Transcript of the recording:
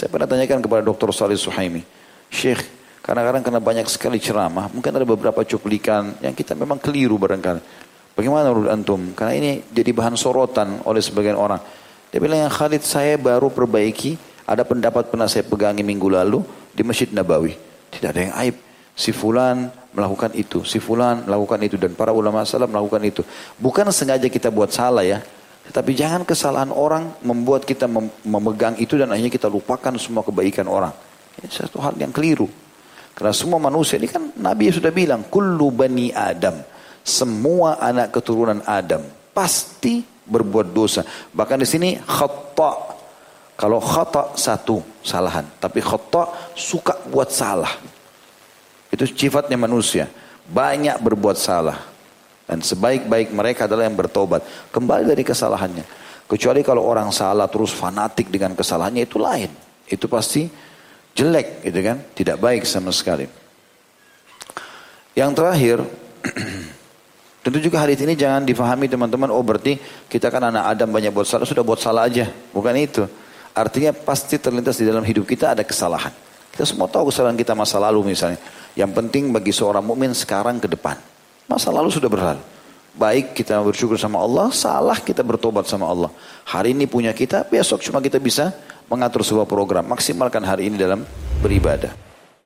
Saya pernah tanyakan kepada Dr. Salih Suhaimi. Syekh, kadang-kadang karena banyak sekali ceramah, mungkin ada beberapa cuplikan yang kita memang keliru barangkali. Bagaimana menurut antum? Karena ini jadi bahan sorotan oleh sebagian orang. Dia bilang yang Khalid saya baru perbaiki, ada pendapat pernah saya pegangi minggu lalu di Masjid Nabawi. Tidak ada yang aib. Si fulan melakukan itu, si fulan melakukan itu dan para ulama salah melakukan itu. Bukan sengaja kita buat salah ya, tetapi jangan kesalahan orang membuat kita memegang itu dan akhirnya kita lupakan semua kebaikan orang. Ini satu hal yang keliru. Karena semua manusia ini kan Nabi sudah bilang, kullu bani Adam. Semua anak keturunan Adam pasti berbuat dosa. Bahkan di sini khata. Kalau khata satu salahan, tapi khata suka buat salah. Itu sifatnya manusia. Banyak berbuat salah. Dan sebaik-baik mereka adalah yang bertobat. Kembali dari kesalahannya. Kecuali kalau orang salah terus fanatik dengan kesalahannya itu lain. Itu pasti jelek gitu kan. Tidak baik sama sekali. Yang terakhir. tentu juga hadis ini jangan difahami teman-teman. Oh berarti kita kan anak Adam banyak buat salah. Sudah buat salah aja. Bukan itu. Artinya pasti terlintas di dalam hidup kita ada kesalahan. Kita semua tahu kesalahan kita masa lalu misalnya. Yang penting bagi seorang mukmin sekarang ke depan. Masa lalu sudah berlalu. Baik kita bersyukur sama Allah, salah kita bertobat sama Allah. Hari ini punya kita, besok cuma kita bisa mengatur sebuah program. Maksimalkan hari ini dalam beribadah.